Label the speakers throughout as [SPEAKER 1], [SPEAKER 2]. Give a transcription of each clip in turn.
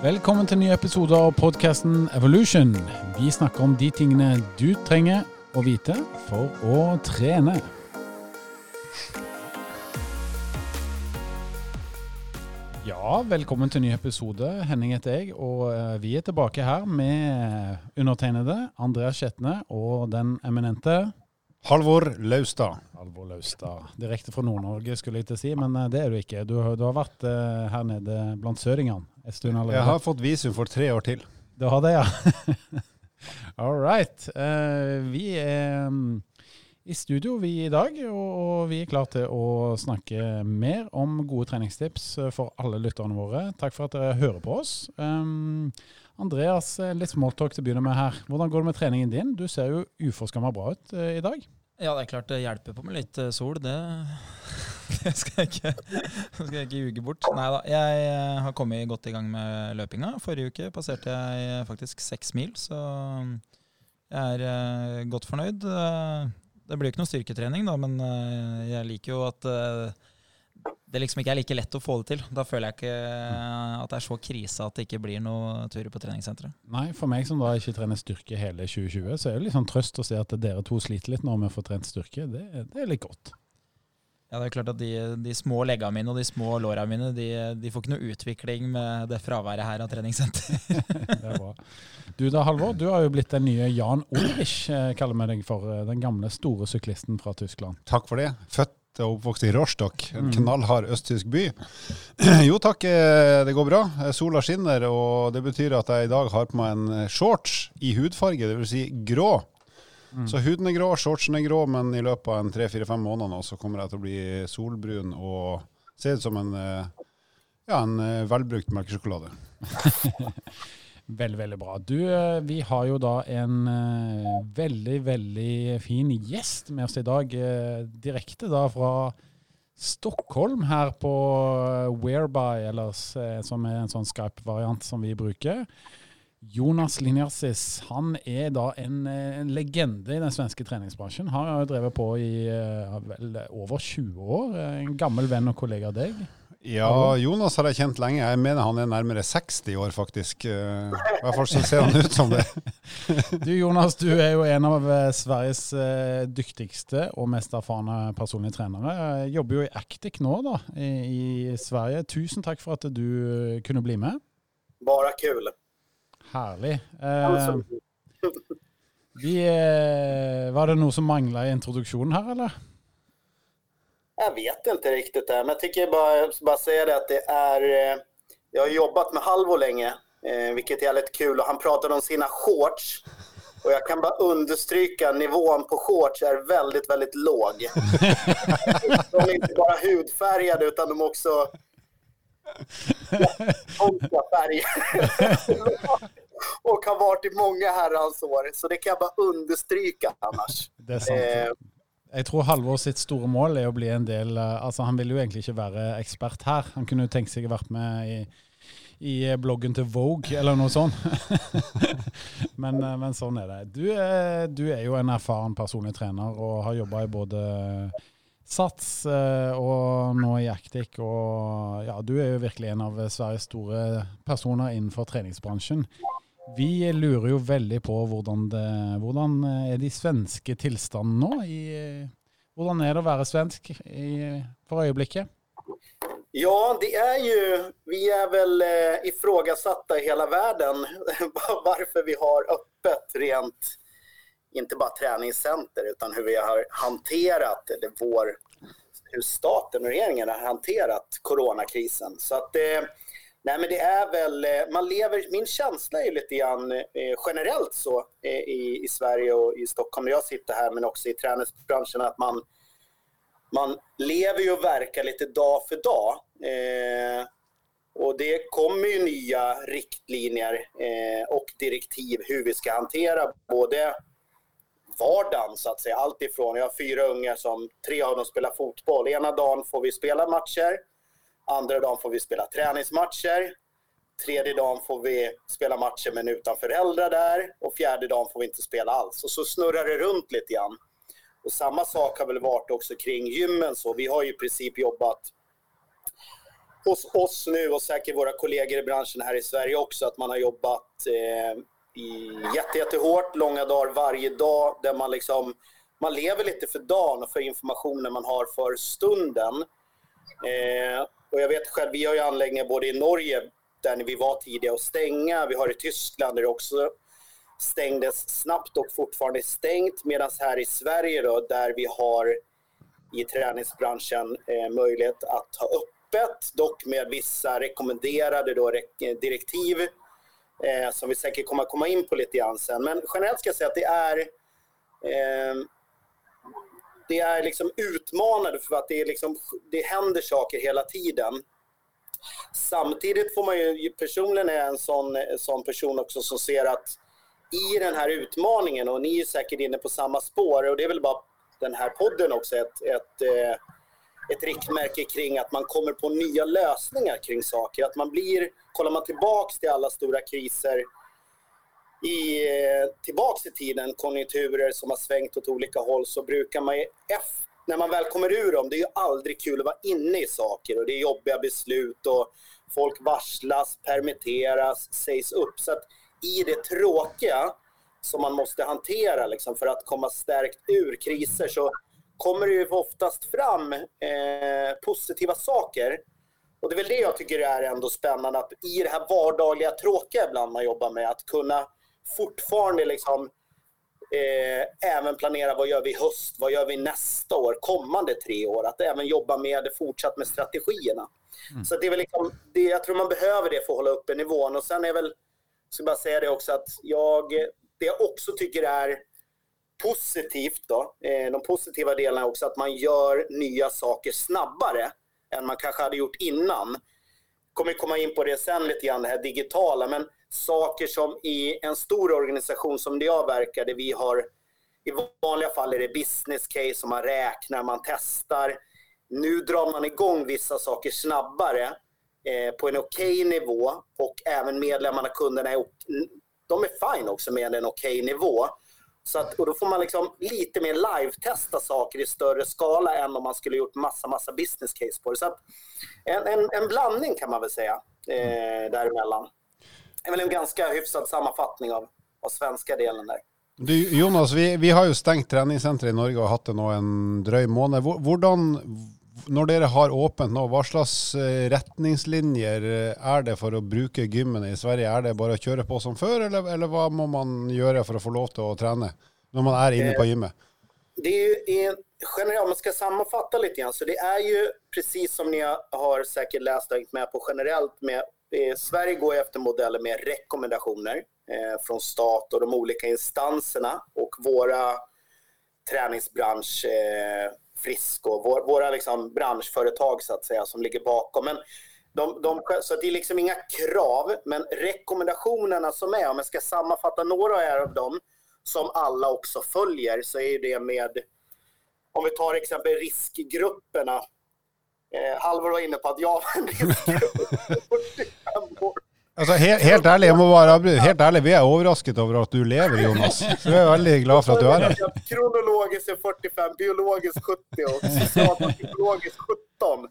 [SPEAKER 1] Velkommen til en ny episode av podkasten Evolution. Vi snakker om de tingene du trenger å vite for å trene. Ja, velkommen til ny episode. Henning heter jeg, og eh, vi er tilbake her med undertegnede Andreas Skjetne og den eminente
[SPEAKER 2] Halvor Laustad.
[SPEAKER 1] Halvor Laustad. Direkte fra Nord-Norge, skulle jeg til å si, men eh, det er du ikke. Du, du har vært uh, her nede blant søringene en stund allerede.
[SPEAKER 2] Jeg har fått visum for tre år til.
[SPEAKER 1] Du har det, ja. All right. Uh, vi er um, i studio vi i dag, og, vi er klar til å snakke mer om gode treningstips for alle lytterne våre. Takk for at dere hører på oss. Um, Andreas, litt smalltalk til å begynne med her. Hvordan går det med treningen din? Du ser jo uforskamma bra ut uh, i dag.
[SPEAKER 3] Ja, det er klart det hjelper på med litt eh, sol. Det, det skal, jeg ikke, skal jeg ikke ljuge bort. Nei da, jeg eh, har kommet godt i gang med løpinga. Forrige uke passerte jeg eh, faktisk seks mil, så jeg er uh, godt fornøyd. Det blir jo ikke noe styrketrening, da, men jeg liker jo at det liksom ikke er like lett å få det til. Da føler jeg ikke at det er så krise at det ikke blir noe tur på treningssenteret.
[SPEAKER 1] Nei, for meg som da ikke trener styrke hele 2020, så er det litt sånn trøst å se at dere to sliter litt nå med å få trent styrke. Det, det er litt godt.
[SPEAKER 3] Ja, det er klart at De, de små leggene mine og de små låra mine de, de, får ikke noe utvikling med det fraværet her av treningssenter.
[SPEAKER 1] det er bra. Du da, Halvor, du har jo blitt den nye Jan Ulrich, kaller vi deg for. Den gamle, store syklisten fra Tyskland.
[SPEAKER 2] Takk for det. Født og oppvokst i Rostock, en mm. knallhard østtysk by. Jo takk, det går bra. Sola skinner, og det betyr at jeg i dag har på meg en shorts i hudfarge, dvs. Si grå. Mm. Så huden er grå, shortsen er grå, men i løpet av en tre-fire-fem måneder nå så kommer jeg til å bli solbrun og se ut som en, ja, en velbrukt melkesjokolade.
[SPEAKER 1] Veldig, veldig bra. Du, eh, vi har jo da en eh, uh, veldig, veldig fin gjest med oss i dag. Uh, eh, direkte da fra Stockholm her på Whereby, eller uh, som er en sånn Skype-variant som vi bruker. Jonas Linjarsis han er da en, en, legende i den svenske treningsbransjen. Han har jo drevet på i vel, over 20 år. En gammel venn og kollega av deg.
[SPEAKER 2] Ja, Jonas har jeg kjent lenge. Jeg mener han er nærmere 60 år, faktisk. Eh, I hvert fall så ser han ut som det.
[SPEAKER 1] du Jonas, du er jo en av eh, Sveriges eh, dyktigste og mest erfarne personlige trenere. Jeg jobber jo i Actic nå, da, i, i Sverige. Tusen takk for at du kunne bli med.
[SPEAKER 4] Bare kul.
[SPEAKER 1] Herlig. Eh, vi, var det noe som mangla i introduksjonen her, eller?
[SPEAKER 4] Jag vet inte riktigt det, men jag tycker bara, bara säga det att det är... Eh, jag har jobbat med Halvo länge, eh, vilket är lite kul och han pratade om sina shorts. Och jag kan bara understryka nivån på shorts är väldigt, väldigt låg. de är inte bara hudfärgade utan de är också konstiga färger. och har varit i många herrans år. Så det kan jag bara understryka annars.
[SPEAKER 1] Det är sant. Eh, jeg tror Halvor sitt store mål er å bli en del altså Han vil jo egentlig ikke være ekspert her. Han kunne jo tenkt seg å vært med i, i eh, bloggen til Vogue eller noe sånt. men, eh, men, sånn er det. Du er, du er, jo en erfaren personlig trener og har jobba i både Sats og nå i Actic. Og ja, du er jo virkelig en av Sveriges store personer innenfor treningsbransjen. Vi lurer jo veldig på hvordan, det, hvordan eh, er de svenske tilstandene nå? I, eh, hvordan er det å være svensk i, for øyeblikket?
[SPEAKER 4] Ja, det är ju, vi är väl eh, ifrågasatta i hela världen varför vi har öppet rent, inte bara träningscenter, utan hur vi har hanterat, eller vår, hur staten och regeringen har hanterat coronakrisen. Så att eh, Nej, men det är väl, eh, man lever, min känsla är lite grann eh, generellt så eh, i, i Sverige och i Stockholm där jag sitter här, men också i träningsbranschen, att man, man lever ju och verkar lite dag för dag. Eh, och det kommer ju nya riktlinjer eh, och direktiv hur vi ska hantera både vardagen så att säga. Allt ifrån, jag har fyra ungar som tre av dem spelar fotboll. Ena dagen får vi spela matcher Andra dagen får vi spela träningsmatcher. Tredje dagen får vi spela matcher men utan föräldrar där. Och fjärde dagen får vi inte spela alls. Och så snurrar det runt lite grann. Och samma sak har väl varit också kring gymmen. Så vi har ju i princip jobbat hos oss nu och säkert våra kollegor i branschen här i Sverige också att man har jobbat eh, i jätte, jättehårt, långa dagar varje dag där man liksom man lever lite för dagen och för informationen man har för stunden. Eh, och jag vet själv, vi har ju anläggningar både i Norge där vi var tidiga att stänga, vi har i Tyskland där det också stängdes snabbt och fortfarande är stängt. Medan här i Sverige då, där vi har i träningsbranschen eh, möjlighet att ha öppet, dock med vissa rekommenderade då, direktiv eh, som vi säkert kommer att komma in på lite grann sen. Men generellt ska jag säga att det är eh, det är liksom utmanande för att det, är liksom, det händer saker hela tiden. Samtidigt får man ju, personligen är en sån, sån person också som ser att i den här utmaningen, och ni är säkert inne på samma spår, och det är väl bara den här podden också ett, ett, eh, ett riktmärke kring att man kommer på nya lösningar kring saker. Att man blir, kollar man tillbaks till alla stora kriser i, eh, tillbaks i tiden, konjunkturer som har svängt åt olika håll, så brukar man ju, när man väl kommer ur dem, det är ju aldrig kul att vara inne i saker och det är jobbiga beslut och folk varslas, permitteras, sägs upp. Så att i det tråkiga som man måste hantera liksom, för att komma stärkt ur kriser så kommer det ju oftast fram eh, positiva saker. Och det är väl det jag tycker är ändå spännande, att i det här vardagliga tråkiga ibland man jobbar med, att kunna fortfarande liksom eh, även planera vad gör vi i höst, vad gör vi nästa år, kommande tre år, att även jobba med fortsatt med strategierna. Mm. Så det är väl liksom, det, jag tror man behöver det för att hålla uppe nivån och sen är väl ska bara säga det också att jag, det jag också tycker är positivt då, eh, de positiva delarna också att man gör nya saker snabbare än man kanske hade gjort innan. Kommer komma in på det sen lite grann, det här digitala, men saker som i en stor organisation som det jag verkar, där vi har i vanliga fall är det business case som man räknar, man testar. Nu drar man igång vissa saker snabbare Eh, på en okej okay nivå och även medlemmarna, kunderna, är, de är fine också med en okej okay nivå. Så att, och då får man liksom lite mer live-testa saker i större skala än om man skulle gjort massa, massa business case på det. Så att en, en, en blandning kan man väl säga eh, däremellan. Är väl en ganska hyfsad sammanfattning av, av svenska delen där.
[SPEAKER 2] Du, Jonas, vi, vi har ju stängt träningscentret i Norge och hatt det nå en drøy måned. Hvordan, når dere har åpent nå, hva slags eh, retningslinjer eh, er det for å bruke gymmene i Sverige? Er det bare å kjøre på som før, eller, eller hva må man gjøre for å få lov til å trene når man är inne på gymmet?
[SPEAKER 4] Det är generellt, om man ska sammanfatta lite grann, så det är ju precis som ni har säkert läst och hängt med på generellt med Eh, Sverige går efter modeller med rekommendationer eh, från stat och de olika instanserna och våra träningsbransch eh, Frisk och vår, våra liksom branschföretag så att säga som ligger bakom. Men de, de, så det är liksom inga krav, men rekommendationerna som är, om jag ska sammanfatta några av dem, som alla också följer, så är det med, om vi tar exempel riskgrupperna. Eh, Halvor var inne på att jag var en riskgrupp 45 år.
[SPEAKER 2] Altså, helt, helt, ærlig, jeg må bare avbryte. Helt ærlig, vi er overrasket over at du lever, Jonas. Så vi er veldig glad for at du er her.
[SPEAKER 4] Kronologisk er 45, biologisk 70 och psykologisk 17.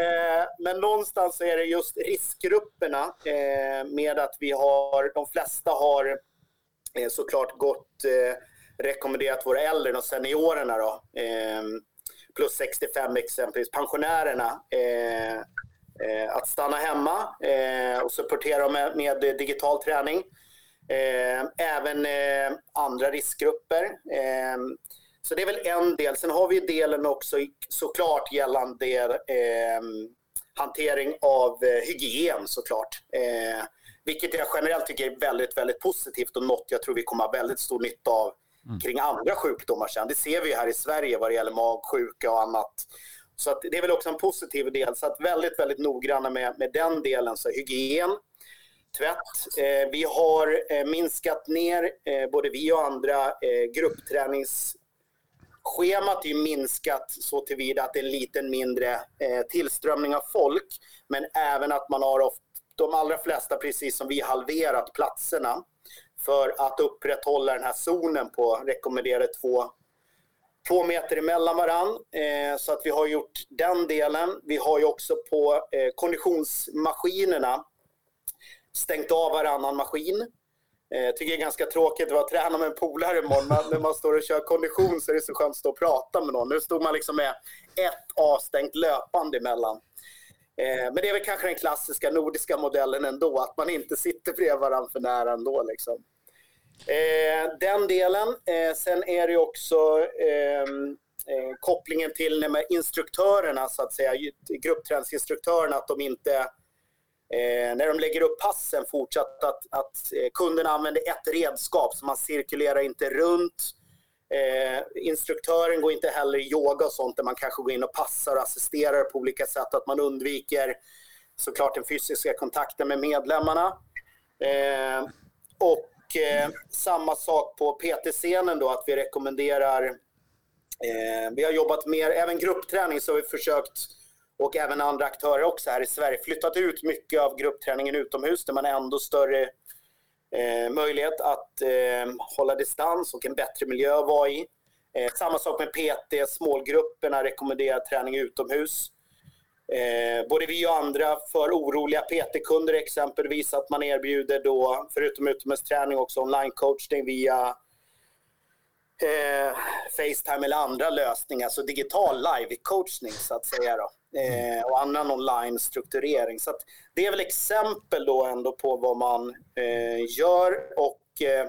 [SPEAKER 4] Eh, men någonstans är det just riskgrupperna eh, med att vi har, de flesta har eh, såklart gått, eh, rekommenderat våra äldre, och seniorerna då, eh, plus 65 exempelvis, pensionärerna eh, Eh, att stanna hemma eh, och supportera med, med digital träning. Eh, även eh, andra riskgrupper. Eh, så det är väl en del. Sen har vi delen också såklart gällande eh, hantering av hygien såklart. vilket jag generellt tycker är väldigt, väldigt positivt och något jag tror vi kommer ha väldigt stor nytta av mm. kring andra sjukdomar sen. Det ser vi här i Sverige vad det gäller magsjuka och annat. Så att det är väl också en positiv del. Så att väldigt, väldigt noggranna med, med den delen. Så hygien, tvätt. Eh, vi har eh, minskat ner, eh, både vi och andra, eh, gruppträningsschemat är minskat så tillvida att det är en liten mindre eh, tillströmning av folk. Men även att man har oft, de allra flesta, precis som vi, halverat platserna för att upprätthålla den här zonen på rekommenderade två två meter emellan varann. Eh, så att vi har gjort den delen. Vi har ju också på eh, konditionsmaskinerna stängt av varannan maskin. Eh, jag tycker det är ganska tråkigt att vara träna med en polare imorgon, men när man står och kör kondition så är det så skönt att stå och prata med någon. Nu stod man liksom med ett avstängt löpande emellan. Eh, men det är väl kanske den klassiska nordiska modellen ändå, att man inte sitter bredvid varandra för nära ändå. Liksom. Eh, den delen. Eh, sen är det också ehm, eh, kopplingen till med instruktörerna, så att säga, gruppträningsinstruktörerna, att de inte eh, när de lägger upp passen fortsatt att, att eh, kunderna använder ett redskap så man cirkulerar inte runt. Eh, instruktören går inte heller i yoga och sånt där man kanske går in och passar och assisterar på olika sätt. Att man undviker såklart den fysiska kontakten med medlemmarna. Eh, och eh, samma sak på PT-scenen då att vi rekommenderar eh, vi har jobbat mer, även gruppträning så har vi försökt och även andra aktörer också här i Sverige flyttat ut mycket av gruppträningen utomhus där man är ändå större eh, möjlighet att eh, hålla distans och en bättre miljö att vara i. Eh, samma sak med PT-målgrupperna, rekommenderar träning utomhus. Eh, både vi och andra för oroliga PT-kunder exempelvis att man erbjuder då, förutom utomhusträning, också online-coachning via eh, Facetime eller andra lösningar, så digital live-coachning så att säga. Då. Eh, och annan online-strukturering. Så det är väl exempel då ändå på vad man eh, gör. Och eh,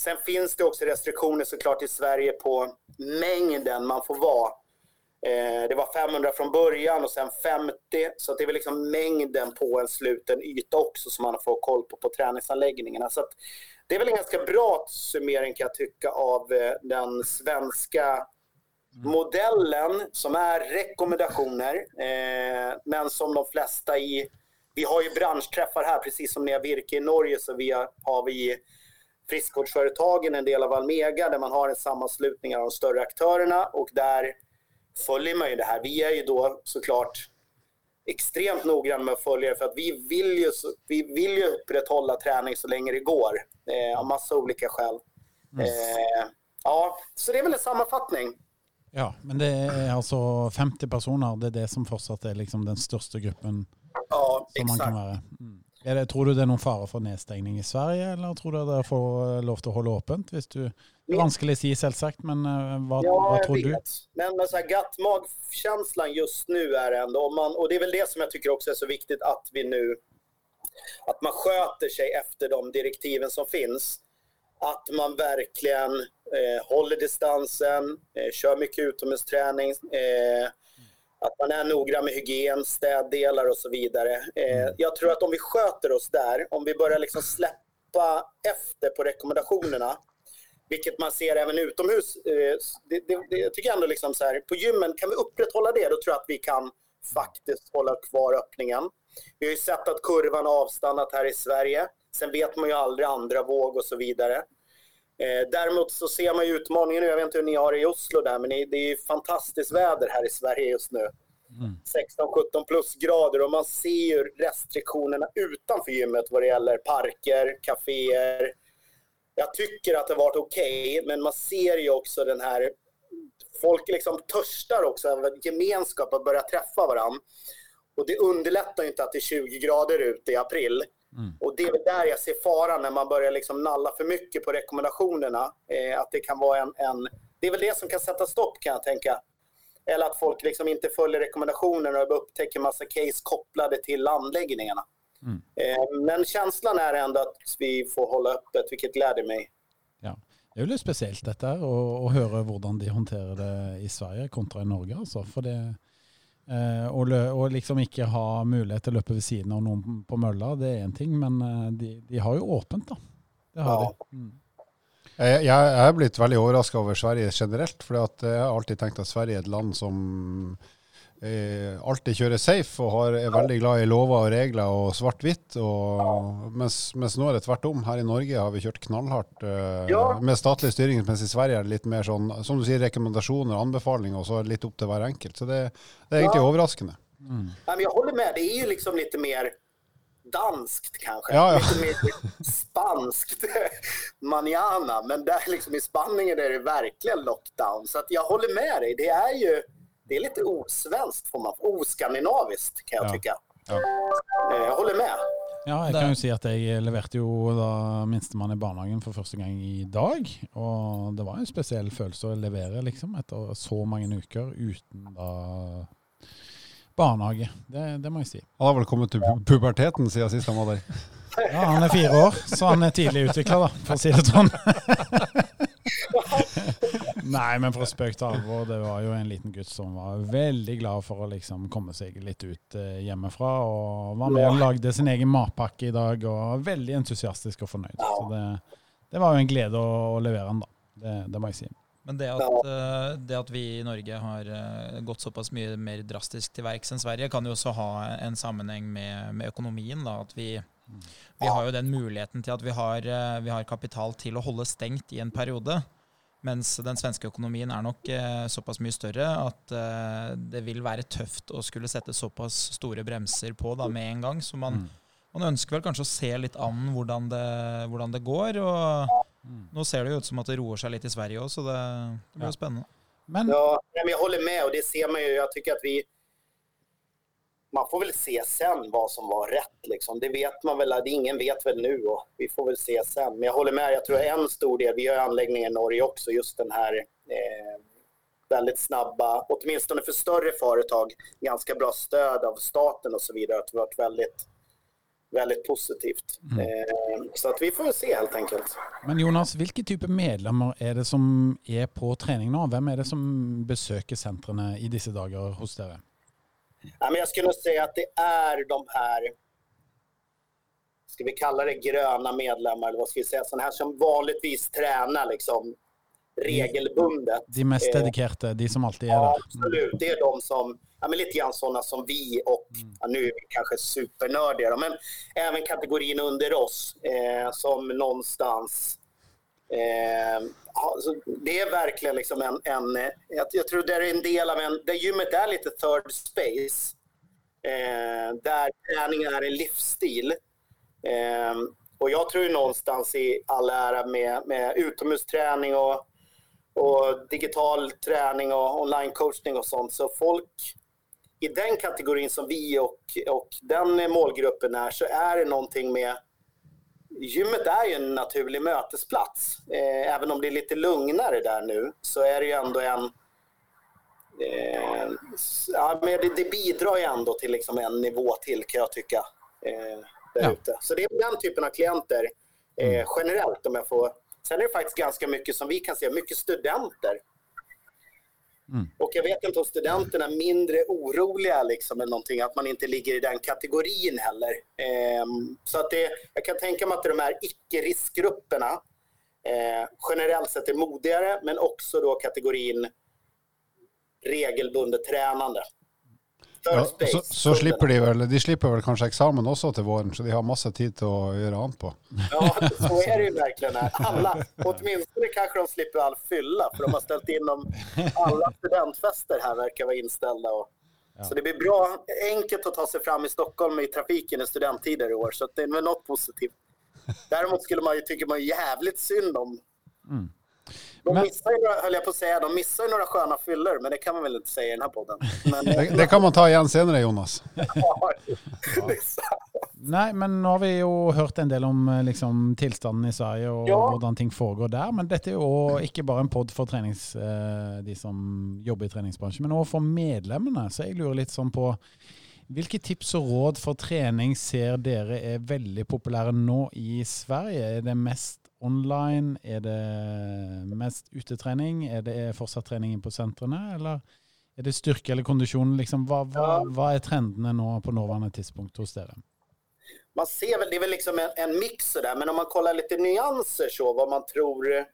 [SPEAKER 4] Sen finns det också restriktioner såklart i Sverige på mängden man får vara. Eh, det var 500 från början och sen 50, så det är väl liksom mängden på en sluten yta också som man får koll på på träningsanläggningarna. Så det är väl en ganska bra summering kan jag tycka av eh, den svenska modellen som är rekommendationer, eh, men som de flesta i... Vi har ju branschträffar här, precis som ni har Virke i Norge, så vi har, har vi friskvårdsföretagen, en del av Almega, där man har en sammanslutning av de större aktörerna och där följer man ju det här. Vi är ju då såklart extremt noggranna med att följa det för att vi vill ju, vi vill ju upprätthålla träning så länge det går eh, av massa olika skäl. Mm. Eh, ja, så det är väl en sammanfattning.
[SPEAKER 1] Ja, men det är alltså 50 personer, det är det som fortsatt är liksom den största gruppen
[SPEAKER 4] ja,
[SPEAKER 1] som man kan vara. Mm. Det, tror du det är någon fara för nedstängning i Sverige, eller tror du det får lov att hålla öppet? Hvis du, det är vanskligt att säga selvsagt, men eh, vad,
[SPEAKER 4] ja,
[SPEAKER 1] vad tror
[SPEAKER 4] du? Men, men så här, magkänslan just nu är ändå, och, man, och det är väl det som jag tycker också är så viktigt att vi nu, att man sköter sig efter de direktiven som finns. Att man verkligen eh, håller distansen, eh, kör mycket utomhusträning, eh, att man är noggrann med hygien, städdelar och så vidare. Eh, mm. jag tror att om vi sköter oss där, om vi börjar liksom släppa efter på rekommendationerna, vilket man ser även utomhus. Eh, det, det, det, jag tycker ändå liksom så här, på gymmen, kan vi upprätthålla det, då tror jag att vi kan faktiskt hålla kvar öppningen. Vi har ju sett att kurvan har avstannat här i Sverige. Sen vet man ju aldrig andra våg och så vidare. Eh, däremot så ser man ju utmaningen nu, jag vet inte hur ni har det i Oslo där, men det är ju fantastiskt väder här i Sverige just nu. Mm. 16-17 plusgrader och man ser ju restriktionerna utanför gymmet vad det gäller parker, kaféer. Jag tycker att det har varit okej, okay, men man ser ju också den här... Folk liksom törstar också av gemenskap, att börja träffa varandra. Och det underlättar ju inte att det är 20 grader ute i april. Mm. Och det är där jag ser faran när man börjar liksom nalla för mycket på rekommendationerna. Eh, att det kan vara en, en, Det är väl det som kan sätta stopp kan jag tänka. Eller att folk liksom inte följer rekommendationerna och upptäcker massa case kopplade till anläggningarna. Mm. Eh, men känslan är ändå att vi får hålla öppet, vilket gläder mig.
[SPEAKER 1] Ja. Det är ju speciellt detta att höra hur de hanterar det i Sverige kontra i Norge. Alltså. För det, Eh, og, og, liksom ikke ha mulighet til å løpe ved siden av noen på mølla, det er én ting, men eh, de, de, har jo åpent, da. Det har ja. de. Mm.
[SPEAKER 2] Jeg, jeg er blitt veldig overraska over Sverige generelt, for jeg har alltid tenkt at Sverige er et land som eh, alltid kjører safe og har, er veldig glad i lover og regler og svart-hvitt. Mens, mens, nå er det tvert om. Her i Norge har vi kjørt knallhardt eh, ja. med statlig styring, mens i Sverige er det litt mer sånn som du sier, rekommendasjoner og anbefalinger, og så er det litt opp til hver enkelt. Så det, det är egentlig ja. överraskande.
[SPEAKER 4] Mm. jag håller med, det är ju liksom lite mer danskt kanske.
[SPEAKER 2] Ja, ja.
[SPEAKER 4] Lite mer spanskt manana. Men där liksom i Spanien är det verkligen lockdown. Så att jag håller med dig. Det är ju det är lite osvenskt, får man, oskandinaviskt kan jag
[SPEAKER 2] Ja.
[SPEAKER 4] tycka.
[SPEAKER 2] Ja.
[SPEAKER 4] Eh, Jag håller med.
[SPEAKER 1] Ja, jeg
[SPEAKER 3] Det-
[SPEAKER 1] kan jo si at jeg leverte jo da minstemann i barnehagen for første gang i dag. Og det var en spesiell følelse å levere, liksom, etter så mange uker uten da barnehage. Det, det må jeg si.
[SPEAKER 2] Han har vel kommet til pu- puberteten siden sist han var der.
[SPEAKER 1] Ja, Han er fire år, så han er tidlig utvikla, da, for å si det sånn. Nei, men til alvor, det var jo en liten gutt som var veldig glad for å liksom komme seg litt ut eh, hjemmefra. Og var med og lagde sin egen matpakke i dag, og var veldig entusiastisk og fornøyd. Så det, det var jo en glede å, å levere den, da. Det, det må jeg si.
[SPEAKER 3] Men det at, eh, det at vi i Norge har eh, gått såpass mye mer drastisk til verks enn Sverige, kan jo også ha en sammenheng med, med økonomien. Da. At vi, vi har jo den muligheten til at vi har, vi har kapital til å holde stengt i en periode. Mens den svenske økonomien er nok eh, såpass mye større at eh, det vil være tøft å skulle sette såpass store bremser på da, med en gang. Så man, man ønsker vel kanskje å se litt an hvordan det, hvordan det går. og nå ser det jo ut som att det roar sig lite i Sverige också, så det, det blir
[SPEAKER 1] Ja.
[SPEAKER 3] spännande.
[SPEAKER 1] Men
[SPEAKER 4] Ja, men jag håller med och det ser man ju. Jag tycker att vi... Man får väl se sen vad som var rätt. Liksom. Det vet man väl. det- Ingen vet väl nu och vi får väl se sen. Men jag håller med. Jag tror en stor del, vi har anläggningar i Norge också, just den här eh, väldigt snabba, åtminstone för större företag, ganska bra stöd av staten och så vidare. Att det har varit väldigt, väldigt positivt. Eh, så att vi får se helt enkelt.
[SPEAKER 1] Men Jonas, hvilke type medlemmer er det som er på trening nå? Hvem er det som besøker sentrene i disse dager hos dere?
[SPEAKER 4] Ja, men jag skulle säga att det är de här, ska vi kalla det gröna medlemmar, eller vad ska vi säga, sådana här som vanligtvis tränar liksom regelbundet.
[SPEAKER 1] De mest
[SPEAKER 4] Eh,
[SPEAKER 1] dedikerte, de som alltid er
[SPEAKER 4] Ja,
[SPEAKER 1] der?
[SPEAKER 4] absolut. Det är de som, ja, men lite grann sådana som vi och, ja, nu är vi kanske supernördiga, men även kategorin under oss eh, som någonstans Eh, Alltså, det är verkligen liksom en, en jag, jag tror det är en del av en, där gymmet är lite third space. Eh, där träning är en livsstil. Eh, och jag tror någonstans i all ära med, med utomhusträning och, och digital träning och onlinecoachning och sånt. Så folk i den kategorin som vi och, och den målgruppen är så är det någonting med Gymmet är ju en naturlig mötesplats. Eh, även om det är lite lugnare där nu så är det ju ändå en... Eh, ja, men det, det bidrar ju ändå till liksom en nivå till kan jag tycka. Eh, där
[SPEAKER 1] Ja.
[SPEAKER 4] Så det är den typen av klienter eh, generellt om jag får... Sen är det faktiskt ganska mycket som vi kan se, mycket studenter. Mm. Och jag vet inte om studenterna är mindre oroliga liksom, eller någonting, att man inte ligger i den kategorin heller. Ehm, så att det, jag kan tänka mig att de här icke-riskgrupperna eh, generellt sett är modigare, men också då kategorin regelbundet tränande.
[SPEAKER 2] Ja, så, så slipper de vel De slipper vel kanskje eksamen også til våren, så de har masse tid til å gjøre annet på.
[SPEAKER 4] Ja, så är det ju verkligen. Här. Alla, åtminstone kanske de slipper all fylla, för de har ställt in dem. Alla studentfester här verkar vara inställda. Och, Så det blir bra, enkelt att ta sig fram i Stockholm i trafiken i studenttider i år, så att det är väl något positivt. Däremot skulle man ju tycka man jävligt synd om. De
[SPEAKER 1] Men-
[SPEAKER 4] missar ju, höll jag på att säga, de missar ju några sköna fyllor, men det kan man väl inte säga i den här podden. Men,
[SPEAKER 2] Det, det kan man ta igjen senere, Jonas.
[SPEAKER 4] ja, är.
[SPEAKER 1] Nei, men nå har vi jo hørt en del om eh, liksom, tilstanden i Sverige og
[SPEAKER 4] Ja.
[SPEAKER 1] hvordan ting foregår der. Men dette er jo også ikke bare en pod for trenings, eh, de som jobber i treningsbransjen, men også for medlemmene. Så jeg lurer litt sånn på hvilke tips og råd for trening ser dere er veldig populære nå i Sverige? Er det mest online? Er det mest utetrening? Er det fortsatt trening på sentrene? Eller er det styrke eller kondisjon? Liksom, hva, hva, hva er trendene nå på nåværende tidspunkt hos dere?
[SPEAKER 4] man ser väl, det är väl liksom en, en mix där, men om man kollar lite nyanser så, vad man tror...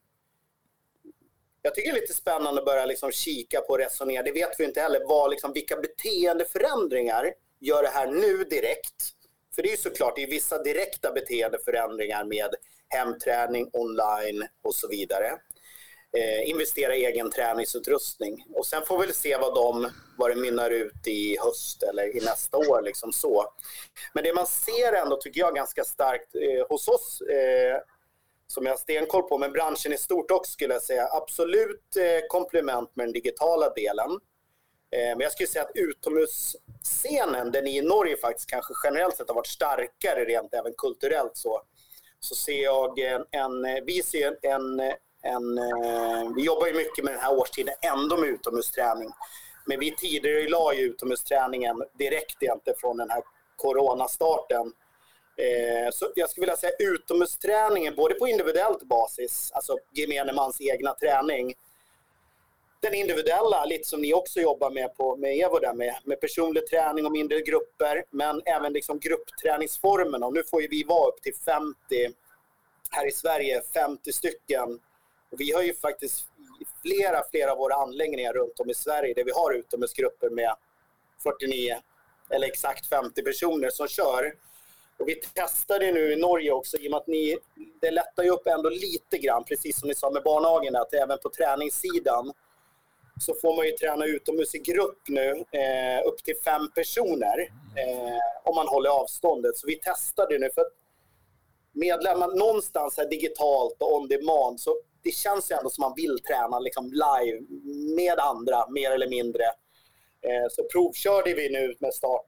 [SPEAKER 4] Jag tycker det är lite spännande att börja liksom kika på och resonera. Det vet vi inte heller. Vad, liksom, vilka beteendeförändringar gör det här nu direkt? För det är ju såklart det är vissa direkta beteendeförändringar med hemträning, online och så vidare. eh, investera i egen träningsutrustning. Och sen får vi väl se vad, de, vad det mynnar ut i höst eller i nästa år. Liksom så. Men det man ser ändå, tycker jag, ganska starkt eh, hos oss eh, som jag har stenkoll på, men branschen i stort också skulle jag säga. Absolut eh, komplement med den digitala delen. Eh, men jag skulle säga att utomhusscenen, den i Norge faktiskt kanske generellt sett har varit starkare rent även kulturellt så. Så ser jag en, en vi ser en, en, eh, vi jobbar ju mycket med den här årstiden ändå med utomhusträning. Men vi tidigare la ju utomhusträningen direkt egentligen från den här coronastarten. Eh, så jag skulle vilja säga utomhusträningen, både på individuellt basis, alltså gemene mans egna träning, den individuella, lite som ni också jobbar med på med Evo där med, med personlig träning och mindre grupper, men även liksom gruppträningsformen. Och nu får ju vi vara upp till 50 här i Sverige, 50 stycken. Och vi har ju faktiskt flera, flera av våra anläggningar runt om i Sverige där vi har utomhusgrupper med 49 eller exakt 50 personer som kör. Och vi testade nu i Norge också i och med att ni, det lättar ju upp ändå lite grann, precis som ni sa med barnhagen, att även på träningssidan så får man ju träna utomhus i grupp nu, eh, upp till fem personer, eh, om man håller avståndet. Så vi testade nu, för medlemmar någonstans här digitalt och on demand, så det känns ju ändå som man vill träna liksom live med andra, mer eller mindre. Eh, så provkörde vi nu med start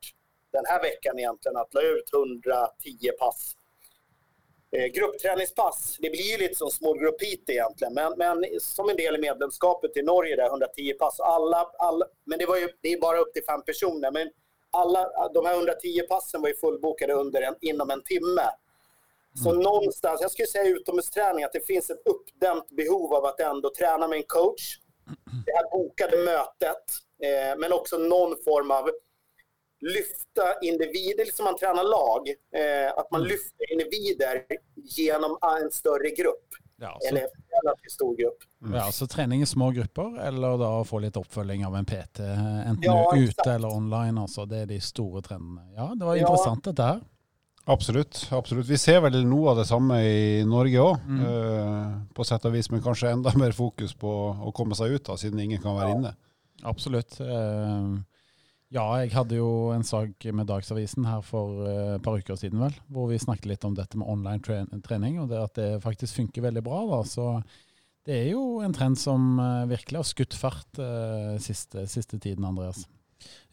[SPEAKER 4] den här veckan egentligen, att la ut 110 pass. Eh, gruppträningspass, det blir ju lite som små grupp hit egentligen, men, men som en del i medlemskapet i Norge där, 110 pass. Alla, alla, men det var ju det är bara upp till fem personer, men alla de här 110 passen var ju fullbokade under en, inom en timme. Så mm. någonstans, jag skulle säga utomhusträning, att det finns ett uppdämt behov av att ändå träna med en coach. Det här bokade mötet, eh, men också någon form av lyfta individer, som man tränar lag, eh, att man mm. lyfter individer genom en större grupp. Ja, så, eller en relativt stor grupp.
[SPEAKER 1] Mm. Ja, så träning i små grupper, eller då få lite uppföljning av en PT, enten ja, ute eller online. Alltså. Det är de stora trenderna. Ja, det var ja. intressant det här.
[SPEAKER 2] Absolutt. absolutt. Vi ser vel noe av det samme i Norge òg, mm. uh, på sett og vis. Men kanskje enda mer fokus på å komme seg ut, da, siden ingen kan være inne.
[SPEAKER 1] Absolutt. Uh, ja, jeg hadde jo en sak med Dagsavisen her for uh, eh, et par uker siden, vel, hvor vi snakket litt om dette med online trening, og det at det faktisk funker veldig bra. da, så det er jo en trend som eh, virkelig har skutt fart eh, siste, siste tiden, Andreas.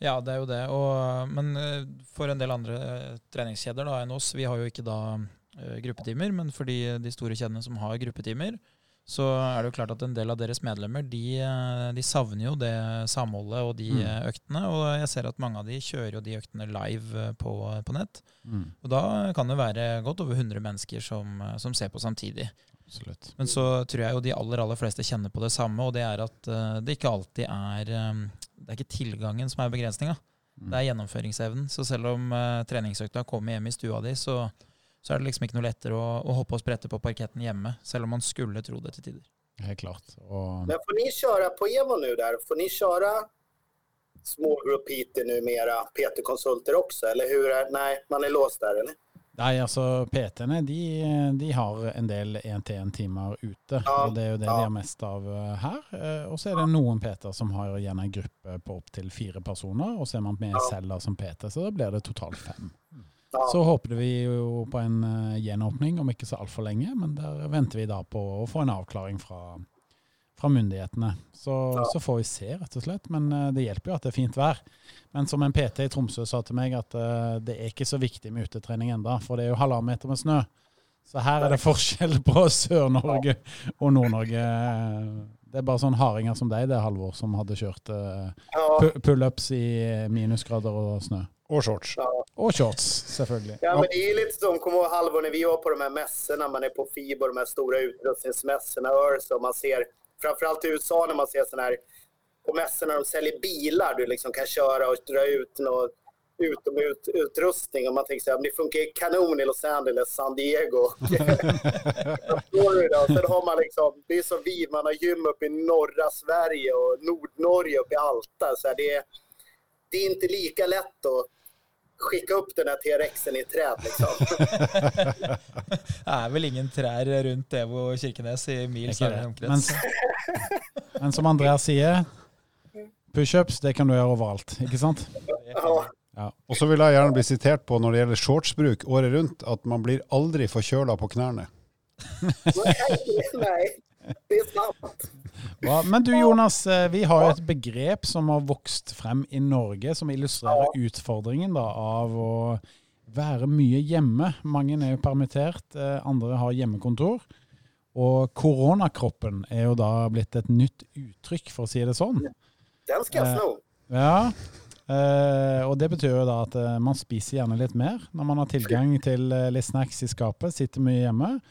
[SPEAKER 3] Ja, det er jo det. Og, men for en del andre treningskjeder da, enn oss, vi har jo ikke da gruppetimer, men for de, de store kjedene som har gruppetimer, så er det jo klart at en del av deres medlemmer de, de savner jo det samholdet og de mm. øktene. Og jeg ser at mange av de kjører jo de øktene live på, på nett. Mm. Og da kan det være godt over 100 mennesker som, som ser på samtidig. Absolutt. Men så tror jeg jo de aller aller fleste kjenner på det samme, og det er at det ikke alltid er Det er ikke tilgangen som er begrensninga, mm. det er gjennomføringsevnen. Så selv om treningsøkta kommer hjem i stua di, så, så, er det liksom ikke noe lettere å, å hoppe og sprette på parketten hjemme, selv om man skulle tro det til tider.
[SPEAKER 1] Helt klart. Och...
[SPEAKER 4] Men får ni köra på Evo nu där? Får ni köra smågrupp hit numera, PT-konsulter också? Eller hur är, nej, man är låst där eller?
[SPEAKER 1] Nei, altså PT-ene de, de, har en del én-til-én-timer ute. Ja, og Det er jo det ja. de har mest av eh, her. Eh, og så er det noen PT-er som har gjerne en gruppe på opptil fire personer. Og så er man med ja. selv som PT, så da blir det totalt fem. Ja. Så håper vi jo på en uh, gjenåpning om ikke så altfor lenge, men der venter vi da på å få en avklaring fra fra myndighetene. Så, ja. så, får vi se, rett og slett. Men uh, det hjelper jo at det er fint vær. Men som en PT i Tromsø sa til meg, at uh, det er ikke så viktig med utetrening enda, for det er jo halvannen meter med snø. Så her er det forskjell på Sør-Norge og Nord-Norge. Det er bare sånn hardinger som deg, det Halvor, som hadde kjørt pullups i minusgrader og snø.
[SPEAKER 2] Och shorts.
[SPEAKER 1] Ja. Och shorts, selvfølgelig.
[SPEAKER 4] Ja, men det är lite som, kommer ihåg Halvor, när vi var på de här mässorna, man är på FIBO, de här stora utrustningsmässorna, Örs, och man ser framförallt i USA när man ser sådana här på mässorna de säljer bilar du liksom kan köra och dra ut något utomhusutrustning och man tänker så här, det funkar kanon i Los Angeles, San Diego. Florida. Sen har man liksom, det är som vi, man har gym uppe i norra Sverige och Nordnorge uppe i Alta. Så här, det, är, det är inte lika lätt att skicka upp den här T-rexen i ett träd liksom.
[SPEAKER 3] det är väl ingen trær runt Evo Kirkenes i mils omkrets.
[SPEAKER 1] Men som Andreas sier, pushups det kan du gjøre overalt, ikke sant?
[SPEAKER 4] Ja.
[SPEAKER 2] Og så vil jeg gjerne bli sitert på når det gjelder shortsbruk året rundt, at man blir aldri forkjøla på.
[SPEAKER 4] Nej, nej, det är sant.
[SPEAKER 1] Bra. Men du Jonas, eh, vi har jo et begrep som har vokst frem i Norge, som illustrerer utfordringen da, av å være mye hjemme. Mange er jo permittert, eh, andre har hjemmekontor. Og koronakroppen er jo da blitt et nytt uttrykk, for å si det sånn.
[SPEAKER 4] Den ska jag
[SPEAKER 1] Eh,
[SPEAKER 4] sno.
[SPEAKER 1] Ja, eh, og det betyr jo da at eh, man spiser gjerne litt mer når man har tilgang til eh, litt snacks i skapet, sitter mye hjemme.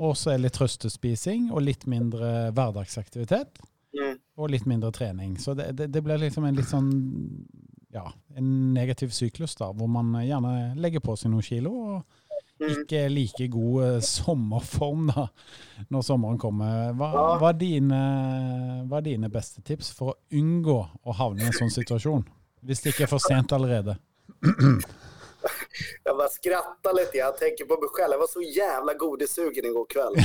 [SPEAKER 1] Og så er litt trøstespising og litt mindre hverdagsaktivitet.
[SPEAKER 4] Mm.
[SPEAKER 1] Og litt mindre trening. Så det, det, det blir liksom en litt sånn ja, en negativ syklus, da, hvor man gjerne legger på seg noen kilo. og
[SPEAKER 4] Mm.
[SPEAKER 1] ikke like god eh, sommerform da, når sommeren kommer. Hva,
[SPEAKER 4] Ja.
[SPEAKER 1] hva, er dine, hva er dine beste tips for å unngå å havne i en sånn situasjon? Hvis det ikke er for sent allerede.
[SPEAKER 4] Jag bara skrattar lite. Jag tänker på mig själv. Jag var så jävla godissugen igår kväll.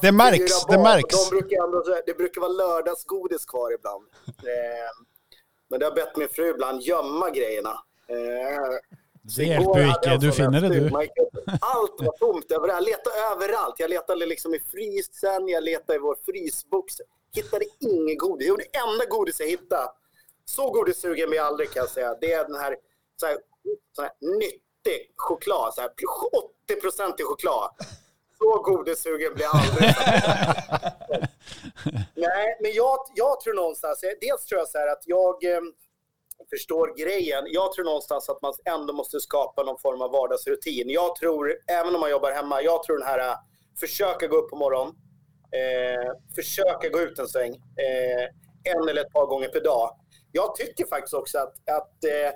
[SPEAKER 2] Det märks, det märks.
[SPEAKER 4] De brukar ändå, det brukar vara lördagsgodis kvar ibland. Eh, men det har bett min fru ibland gömma grejerna. Eh, så
[SPEAKER 1] Det hjälper ju icke, du finner det du.
[SPEAKER 4] Allt var tomt överallt. Jag letade överallt. Jag letade liksom i frysen, jag letade i vår frysbox. Hittade ingen godis. Jo, det enda godis jag hittade. Så godissugen blir jag aldrig kan jag säga. Det är den här, så här, så här nyttig choklad. Så här, 80 i choklad. Så godissugen blir jag aldrig. Nej, men jag, jag tror någonstans, dels tror jag så här att jag eh, förstår grejen. Jag tror någonstans att man ändå måste skapa någon form av vardagsrutin. Jag tror, även om man jobbar hemma, jag tror den här eh, försöka gå upp på morgonen, eh, försöka gå ut en sväng, eh, en eller ett par gånger per dag. Jag tycker faktiskt också att, att eh,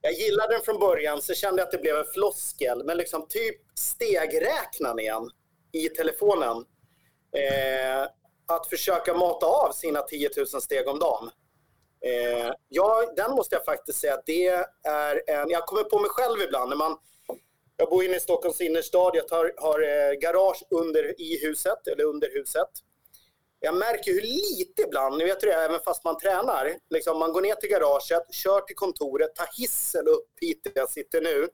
[SPEAKER 4] jag gillade den från början, så kände jag att det blev en floskel. Men liksom typ stegräknaren igen i telefonen. Eh, att försöka mata av sina 10 000 steg om dagen. Eh, ja, den måste jag faktiskt säga att det är en... Jag kommer på mig själv ibland när man... Jag bor inne i Stockholms innerstad. Jag tar, har eh, garage under i huset, eller under huset. Jag märker hur lite ibland, ni vet hur det är, även fast man tränar. Liksom man går ner till garaget, kör till kontoret, tar hissen upp hit där jag sitter nu.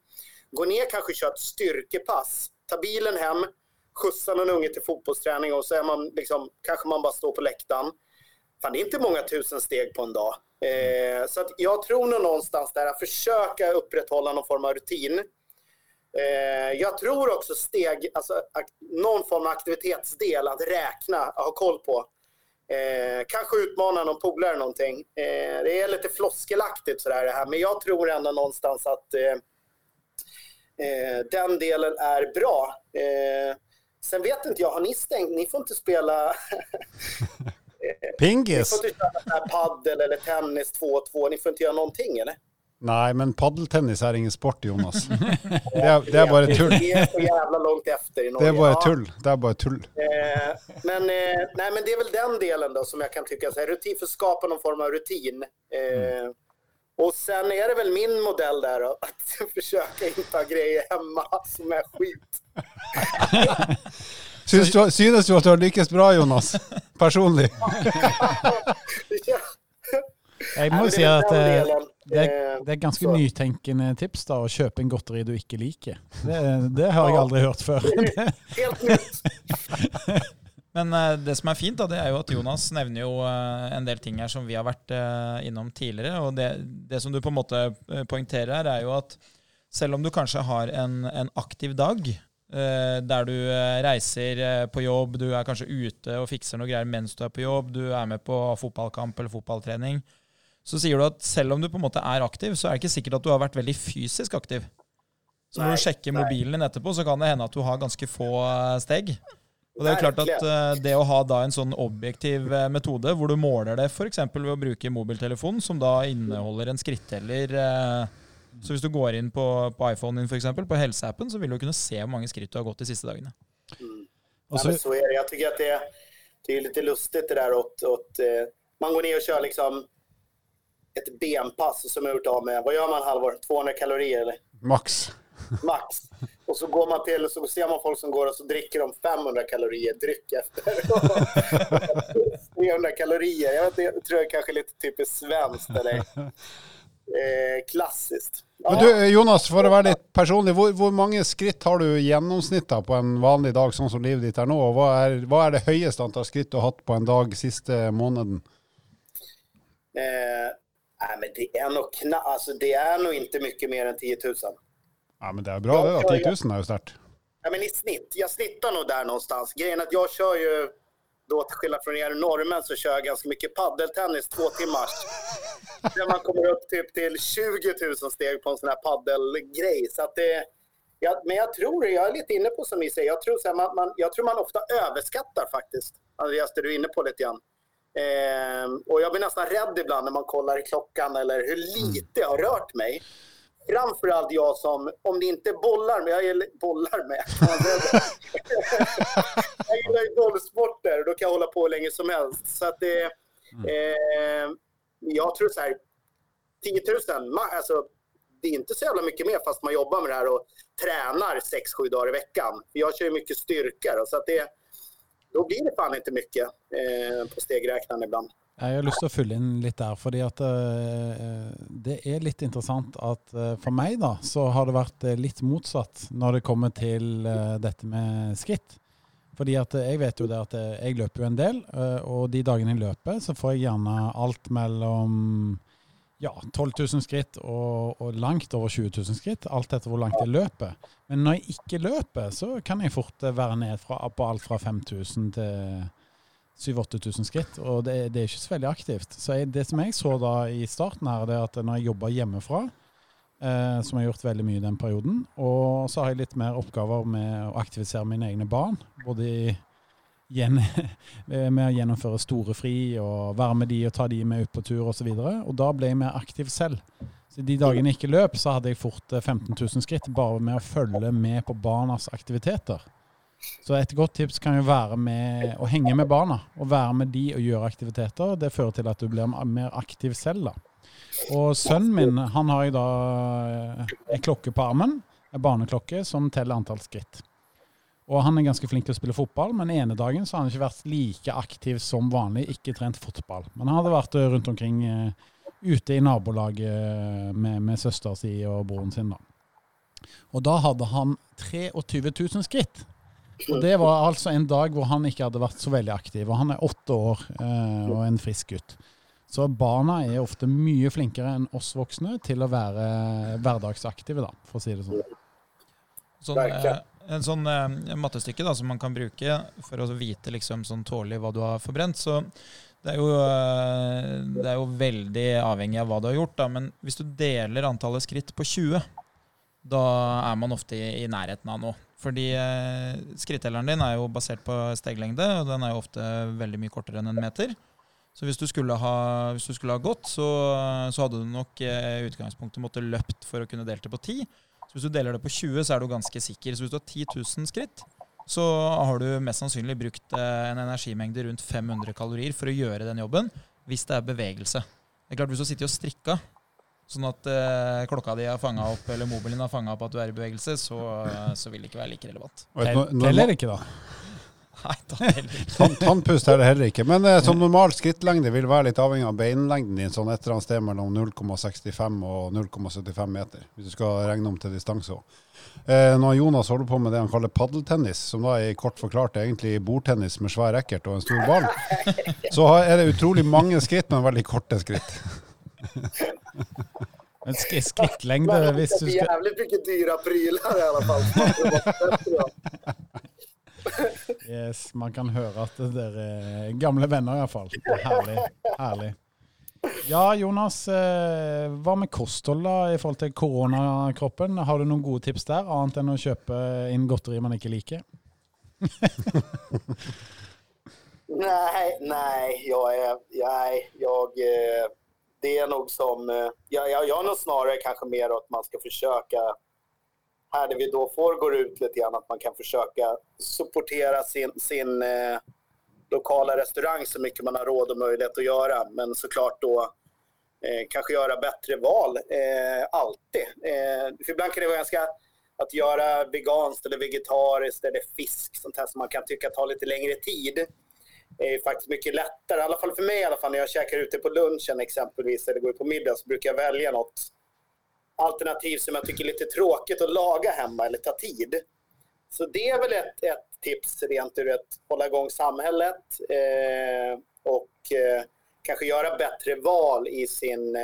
[SPEAKER 4] Går ner, kanske kör ett styrkepass, tar bilen hem, skjutsar någon unge till fotbollsträning och så är man liksom, kanske man bara står på läktaren. Fan, det är inte många tusen steg på en dag. Eh, så att jag tror nog någonstans där att försöka upprätthålla någon form av rutin. Eh, jag tror också steg, alltså någon form av aktivitetsdel att räkna, ha koll på. Eh, kanske utmana någon polare någonting. Eh, det är lite floskelaktigt sådär det här, men jag tror ändå någonstans att eh, eh, den delen är bra. Eh, sen vet inte jag, har ni stängt? Ni får inte spela Ni
[SPEAKER 2] Pingis?
[SPEAKER 4] får inte köra paddel eller tennis 2-2. Ni får inte göra någonting eller?
[SPEAKER 2] Nei, men paddeltennis er ingen sport, Jonas. Det er, det er bare tull.
[SPEAKER 4] Vi är så jävla långt efter i Norge.
[SPEAKER 2] Det bare
[SPEAKER 4] Ja,
[SPEAKER 2] tull. Det er bare tull.
[SPEAKER 4] Eh, men, eh, nej, men det är väl den delen då som jag kan tycka, så här, rutin för att skapa någon form av rutin. Eh, Och sen är det väl min modell där då, att försöka inte ha grejer hemma som är skit.
[SPEAKER 2] Syns du, synes du at du har lykkes bra, Jonas? Personlig?
[SPEAKER 1] Jeg
[SPEAKER 4] Nei,
[SPEAKER 1] må
[SPEAKER 4] men
[SPEAKER 1] jo si
[SPEAKER 4] det er den
[SPEAKER 1] eh, det er ganske
[SPEAKER 4] så-
[SPEAKER 1] nytenkende tips da, å kjøpe en godteri du ikke liker. Det, det har jeg aldri hørt før.
[SPEAKER 4] Helt nytt.
[SPEAKER 3] Men eh, det som er fint, da, det er jo at Jonas nevner jo eh, en del ting her som vi har vært eh, innom tidligere. Og det, det som du på en måte eh, poengterer her, er jo at selv om du kanskje har en, en aktiv dag, der du reiser på jobb, du er kanskje ute og fikser noe greier mens du er på jobb, du er med på fotballkamp eller fotballtrening, så sier du at selv om du på en måte er aktiv, så er det ikke sikkert at du har vært veldig fysisk aktiv. Så når du sjekker mobilen din etterpå, så kan det hende at du har ganske få eh, steg. Og det er klart at eh, det å ha da en sånn objektiv eh, metode, hvor du måler det f.eks. ved å bruke mobiltelefon, som da inneholder en skritteller Så hvis du går inn på, på iPhonen din, eksempel, på helseappen, så vil du kunne se hvor mange skritt du har gått de siste dagene.
[SPEAKER 1] Og
[SPEAKER 4] Ja, men så är det. Tycker att det, det är lite lustigt det åt, åt eh, man går ner och kör liksom ett benpass som jag har gjort av med, vad gör man halvår? 200 kalorier eller
[SPEAKER 2] Maks.
[SPEAKER 4] max. Och Och så går man till så ser man folk som går och så dricker de 500 kalorier dryck efter. 300 kalorier. Jag, vet, jag tror jag kanske är lite typiskt svenskt eller eh, klassiskt.
[SPEAKER 2] Ja. Men du Jonas, for å være litt personlig, hvor mange skritt har du da, på en vanlig dag, sånn som livet ditt er nå? Hva er, hva er det høyeste antall skritt du har hatt på en dag siste måneden?
[SPEAKER 4] Eh, nej, men det är nog kna alltså, det är nog inte mycket mer än 10 000.
[SPEAKER 2] Ja, men det är bra det då. 10 000 är ju stört.
[SPEAKER 4] Ja, men i snitt. Jag snittar nog där någonstans. Grejen är att jag kör ju, då till skillnad från er norrmän, så kör jag ganska mycket paddeltennis två timmars. Där man kommer upp typ till 20 000 steg på en sån här paddelgrej. Så att det, ja, men jag tror, jag är lite inne på som ni säger, jag tror, så här, man, man, jag tror man ofta överskattar faktiskt. Andreas, det du är inne på lite grann. Eh, och jag blir nästan rädd ibland när man kollar i klockan eller hur lite jag har rört mig. Framförallt jag som, om det inte är bollar med, jag gillar bollar med. jag gillar ju bollsporter och då kan jag hålla på hur länge som helst. Så att det, eh, jag tror så här, 10 000, alltså det är inte så jävla mycket mer fast man jobbar med det här och tränar 6-7 dagar i veckan. Jag kör ju mycket styrka så att det, då blir det fan inte mycket eh, på stegräknaren ibland.
[SPEAKER 1] Jag har lust att fylla in lite här, för att eh, eh, det är lite intressant att eh, för mig då, så har det varit eh, lite motsatt när det kommer till eh, detta med skritt. Fordi at jeg vet jo det at jeg løper jo en del, og de dagene jeg løper, så får jeg gjerne alt mellom ja, 12 000 skritt og, og, langt over 20 000 skritt, alt etter hvor langt jeg løper. Men når jeg ikke løper, så kan jeg fort eh, være ned fra, på alt fra 5000 til 7000-8000 skritt, og det, det, er ikke så veldig aktivt. Så jeg, det som jeg så da i starten her, det er at når jeg jobber hjemmefra, eh, som jeg har gjort veldig mye i den perioden, og så har jeg litt mer oppgaver med å aktivisere mine egne barn, både i Eh, med å gjennomføre store fri og være med de og ta de med ut på tur osv. Og, så og da ble jeg mer aktiv selv. Så De dagene jeg ikke løp, så hadde jeg fort 15 000 skritt bare med å følge med på barnas aktiviteter. Så et godt tips kan jo være med å henge med barna, og være med de og gjøre aktiviteter. Det fører til at du blir mer aktiv selv. da. Og sønnen min han har jeg da eh, en klokke på armen, en barneklokke som teller antall skritt. Og han er ganske flink til å spille fotball, men ene dagen så har han ikke vært like aktiv som vanlig, ikke trent fotball. Men han hadde vært eh, runt rundt omkring eh, ute i nabolaget eh, med, med søster si og broren sin. da. Og da hadde han 23 000 skritt. Og det var altså en dag hvor han ikke hadde vært så veldig aktiv. Og han er åtte år och og en frisk gutt. Så barna er ofte mye flinkere enn oss voksne til å være hverdagsaktive, da, for å si det sånn.
[SPEAKER 3] Sånn, en sånn eh, mattestykke da, som man kan bruke for å vite liksom sånn tålelig hva du har forbrent. Så det er, jo, eh, det er jo veldig avhengig av hva du har gjort. Da. Men hvis du deler antallet skritt på 20, da er man ofte i, i nærheten av noe. Fordi eh, skrittelleren din er jo basert på steglengde, og den er jo ofte veldig mye kortere enn en meter. Så hvis du skulle ha, hvis du skulle ha gått, så, så hadde du nok i eh, utgangspunktet måtte løpt for å kunne delt det på ti. Så hvis du deler det på 20, så er du ganske sikker. Så hvis du har 10 000 skritt, så har du mest sannsynlig brukt eh, en energimengde rundt 500 kalorier for å gjøre den jobben, hvis det er bevegelse. Det er klart Hvis du sitter og strikker, sånn at eh, klokka di har fanga opp, eller mobilen har fanga opp at du er i bevegelse, så, så vil det ikke være like relevant.
[SPEAKER 1] Teller ikke, da?
[SPEAKER 3] Nei,
[SPEAKER 2] Tannpust er det heller ikke. Men eh, som normal skrittlengde vil være litt avhengig av beinlengden din, sånn et eller annet sted mellom 0,65 og 0,75 meter, hvis du skal regne om til distanse òg. Eh, når Jonas holder på med det han kaller paddeltennis, som da er kort forklart egentlig bordtennis med svær racket og en stor ball, så er det utrolig mange skritt, men veldig korte skritt.
[SPEAKER 1] En sk skrittlengde hvis du skal
[SPEAKER 4] Jævlig mye dyre pryler i alle fall.
[SPEAKER 1] Yes, Man kan höra att det där är gamla vänner i alla fall. Herlig. härlig. Ja, Jonas. Eh, vad med kosthåll i förhållande till coronakroppen? Har du några gode tips där? Annat än att köpa in godteri man inte liker?
[SPEAKER 4] nej, nej, jag är, nej, jag, eh, det är nog som, jag, jag, jag är nog snarare kanske mer att man ska försöka här där vi då får gå ut lite grann, att man kan försöka supportera sin, sin eh, lokala restaurang så mycket man har råd och möjlighet att göra. Men såklart då eh, kanske göra bättre val, eh, alltid. Eh, för ibland kan det vara ganska att göra veganskt eller vegetariskt eller fisk, sånt här som man kan tycka tar lite längre tid, är faktiskt mycket lättare. I alla fall för mig i alla fall när jag käkar ute på lunchen exempelvis eller går på middag så brukar jag välja något alternativ som jag tycker är lite tråkigt att laga hemma eller ta tid. Så det är väl ett, ett tips rent ur att hålla igång samhället eh, och eh, kanske göra bättre val i sin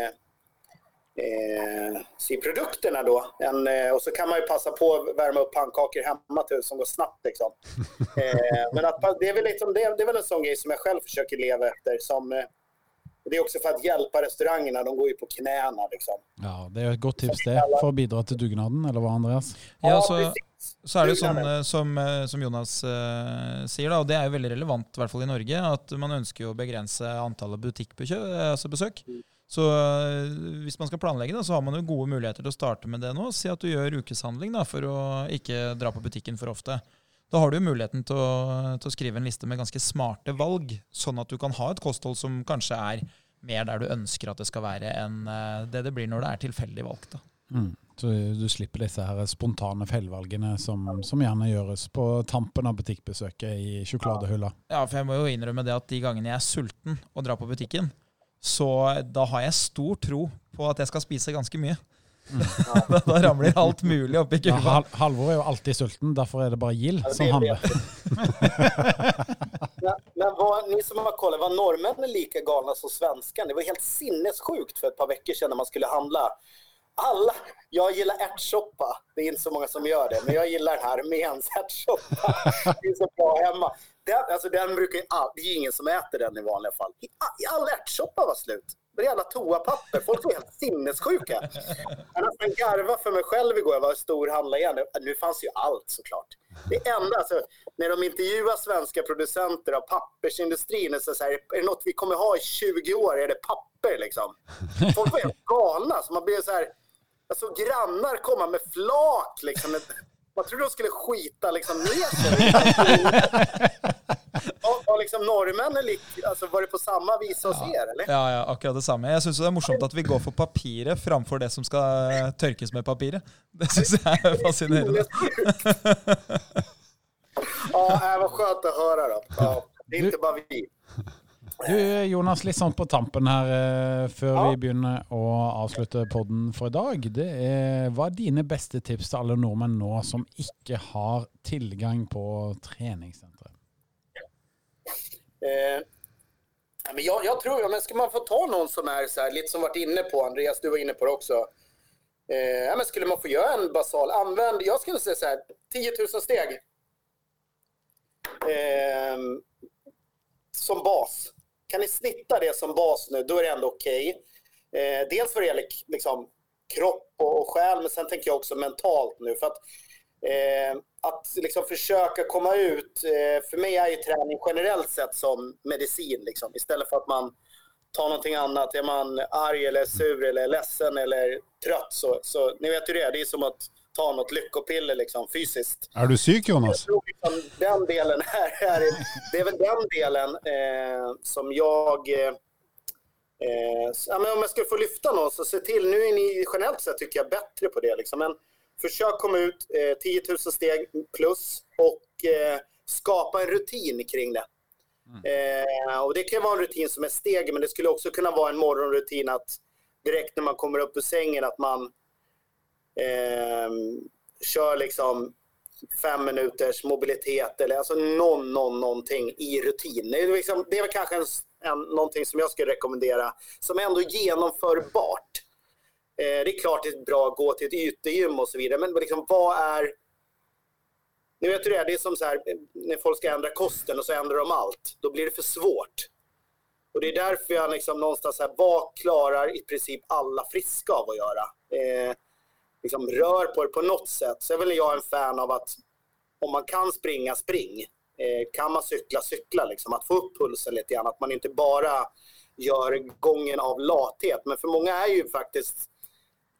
[SPEAKER 4] eh, se produkterna då. En, eh, och så kan man ju passa på att värma upp pannkakor hemma till som går snabbt. Liksom. Eh, men att, det, är väl liksom, det, det är väl en sån grej som jag själv försöker leva efter. Som, eh, det är också för att hjälpa restaurangerna, de går ju på knäna. Liksom.
[SPEAKER 1] Ja, Det är ett gott tips det, för att bidra till dugnaden, eller vad Andreas?
[SPEAKER 3] Ja, så, så er det sånn eh, som, eh, som Jonas uh, sier, da, og det er jo veldig relevant, i hvert fall i Norge, at man ønsker å begrense antallet butikkbesøk. Altså besøk. Så hvis man skal planlegge, da, så har man jo gode muligheter til å starte med det nå. Si at du gjør ukeshandling da, for å ikke dra på butikken for ofte. Da har du å, til å, skrive en liste med ganske smarte valg, sånn at du kan ha et kosthold som kanskje er mer der du ønsker at det skal være, enn det det blir når det er tilfeldig valgt.
[SPEAKER 1] Mm. Så du slipper disse her spontane feilvalgene som, som, gjerne gjøres på tampen av butikkbesøket i sjokoladehylla.
[SPEAKER 3] Ja, for jeg må jo innrømme det at de gangene jeg er sulten og drar på butikken, så da har jeg stor tro på at jeg skal spise ganske mye. Mm. da, da, ramler alt mulig oppi kurva.
[SPEAKER 1] Ja, Halvor er jo alltid sulten, derfor er det bare gild som handler.
[SPEAKER 4] men, men var, ni som har kollat, var norrmännen lika galna som svenskarna? Det var helt sinnessjukt för ett par veckor sedan när man skulle handla. Alla, jag gillar ärtsoppa. Det är inte så många som gör det, men jag gillar den här arméns ärtsoppa. Det är så bra hemma. Den, alltså den brukar ju all, det är ingen som äter den i vanliga fall. All ärtsoppa var slut. Det jävla toapapper. Folk var helt sinnessjuka. Jag nästan garva för mig själv igår. Jag var storhandlare igen. Nu fanns ju allt såklart. Det enda, alltså, när de intervjuar svenska producenter av pappersindustrin, så, så här, är det något vi kommer ha i 20 år? Är det papper liksom? Folk var helt galna. Så man blev så här, Jag såg grannar komma med flak liksom. Man trodde de skulle skita liksom ner sig. Var liksom norrmännen alltså, var det på samma vis hos
[SPEAKER 3] ja.
[SPEAKER 4] er? eller?
[SPEAKER 3] Ja, ja, akkurat det samme. Jeg syns det er morsomt at vi går for papiret framfor det som skal tørkes med papiret. Det syns jeg er fascinerende.
[SPEAKER 4] ja, det var skönt att höra då. Ja, det är inte bara vi.
[SPEAKER 1] Du Jonas, litt sånn på tampen her eh, før ja. vi begynner å avslutte podden for i dag. Det er, hva er dine beste tips til alle nordmenn nå som ikke har tilgang på treningssenteret?
[SPEAKER 4] Eh, men jag, jag, tror, men ska man få ta någon som är så här, lite som varit inne på, Andreas, du var inne på det också. Eh, men skulle man få göra en basal, använd, jag skulle säga så här, 10 000 steg. Eh, som bas. Kan ni snitta det som bas nu, då är det ändå okej. Okay. Eh, dels vad det gäller liksom, kropp och, och själ, men sen tänker jag också mentalt nu. För att, eh, att liksom försöka komma ut, eh, för mig är ju träning generellt sett som medicin. Liksom. Istället för att man tar någonting annat. Är man arg eller sur eller ledsen eller trött så, så ni vet ju det, det är som att ta något lyckopiller liksom, fysiskt.
[SPEAKER 2] Är du psyk Jonas?
[SPEAKER 4] Liksom, den delen är, är, det är väl den delen eh, som jag... Eh, ja, men om jag skulle få lyfta någon så se till, nu är ni generellt sett tycker jag bättre på det. Liksom, men försök komma ut eh, 10 000 steg plus och eh, skapa en rutin kring det. Mm. Eh, och Det kan vara en rutin som är steg, men det skulle också kunna vara en morgonrutin att direkt när man kommer upp ur sängen att man eh, kör liksom fem minuters mobilitet eller alltså någon, någon, någonting i rutin. Det är, liksom, det är väl kanske en, en, någonting som jag skulle rekommendera som är ändå genomförbart. Eh, det är klart det är bra att gå till ett utegym och så vidare, men liksom, vad är... Ni vet hur det är, det är som så här, när folk ska ändra kosten och så ändrar de allt. Då blir det för svårt. Och det är därför jag liksom någonstans här, vad klarar i princip alla friska av att göra? Eh, liksom rör på det på något sätt. Så är väl jag en fan av att om man kan springa, spring. Eh, kan man cykla, cykla. Liksom. Att få upp pulsen lite grann. Att man inte bara gör gången av lathet. Men för många är ju faktiskt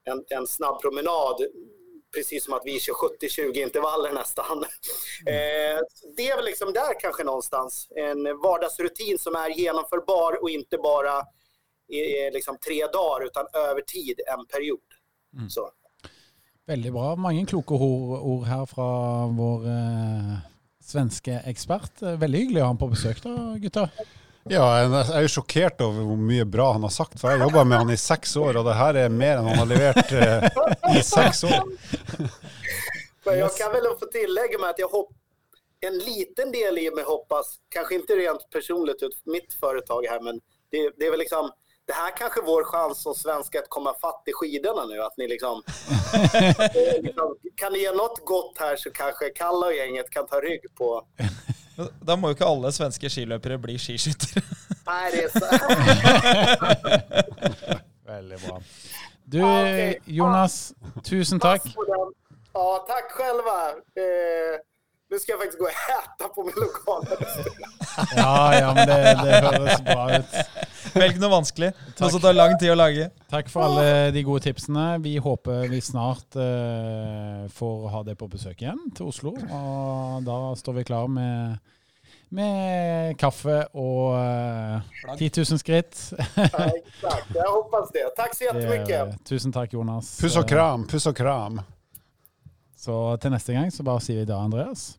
[SPEAKER 4] en, en snabb promenad precis som att vi kör 70-20 intervaller nästan. Eh, det är väl liksom där kanske någonstans. En vardagsrutin som är genomförbar och inte bara i liksom tre dagar utan över tid, en period. Mm. Så.
[SPEAKER 1] Veldig bra. Mange kloke ord, her fra vår eh, svenske ekspert. Eh, Veldig hyggelig å ha han på besøk, da, gutter.
[SPEAKER 2] Ja, jeg er jo sjokkert over hvor mye bra han har sagt. For jeg har jobba med han i seks år, og det her er mer enn han har levert eh, i seks år.
[SPEAKER 4] Men jag kan väl få tillägga med att jag hopp en liten del i mig hoppas, kanske inte rent personligt ut mitt företag här, men det, det är väl liksom det här kanske är vår chans som svenskar att komma fatt i skidorna nu. Att ni liksom, eh, liksom, kan ni ge något gott här så kanske Kalla och gänget kan ta rygg på.
[SPEAKER 3] Da må jo ikke alle svenske skiløpere bli skiskyttere.
[SPEAKER 4] Nej, det är så.
[SPEAKER 1] Veldig bra. Du. Jonas, tusen takk.
[SPEAKER 4] Ja, tack själva. Nu ska jag faktiskt gå och äta på min lokala restaurang.
[SPEAKER 1] Ja, ja, men det, det høres bra ut.
[SPEAKER 3] Velg noe vanskelig. Noe som tar lang tid å lage.
[SPEAKER 1] Takk for alle de gode tipsene. Vi håper vi snart eh, får ha deg på besøk igjen til Oslo. Og da står vi klar med, med kaffe og eh, 10 000 skritt.
[SPEAKER 4] Exakt, jag hoppas det. Tack så jättemycket.
[SPEAKER 1] Tusen takk, Jonas.
[SPEAKER 2] Puss og kram, puss og kram.
[SPEAKER 1] Så til neste gang så bare sier vi da, Andreas.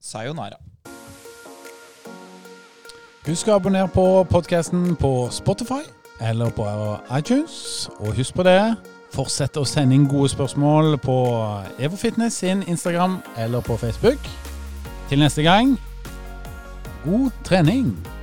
[SPEAKER 3] Sayonara.
[SPEAKER 1] Husk å abonnere på podkasten på Spotify eller på iTunes. Og husk på det, fortsett å sende inn gode spørsmål på EvoFitness sin Instagram eller på Facebook. Til neste gang, god trening!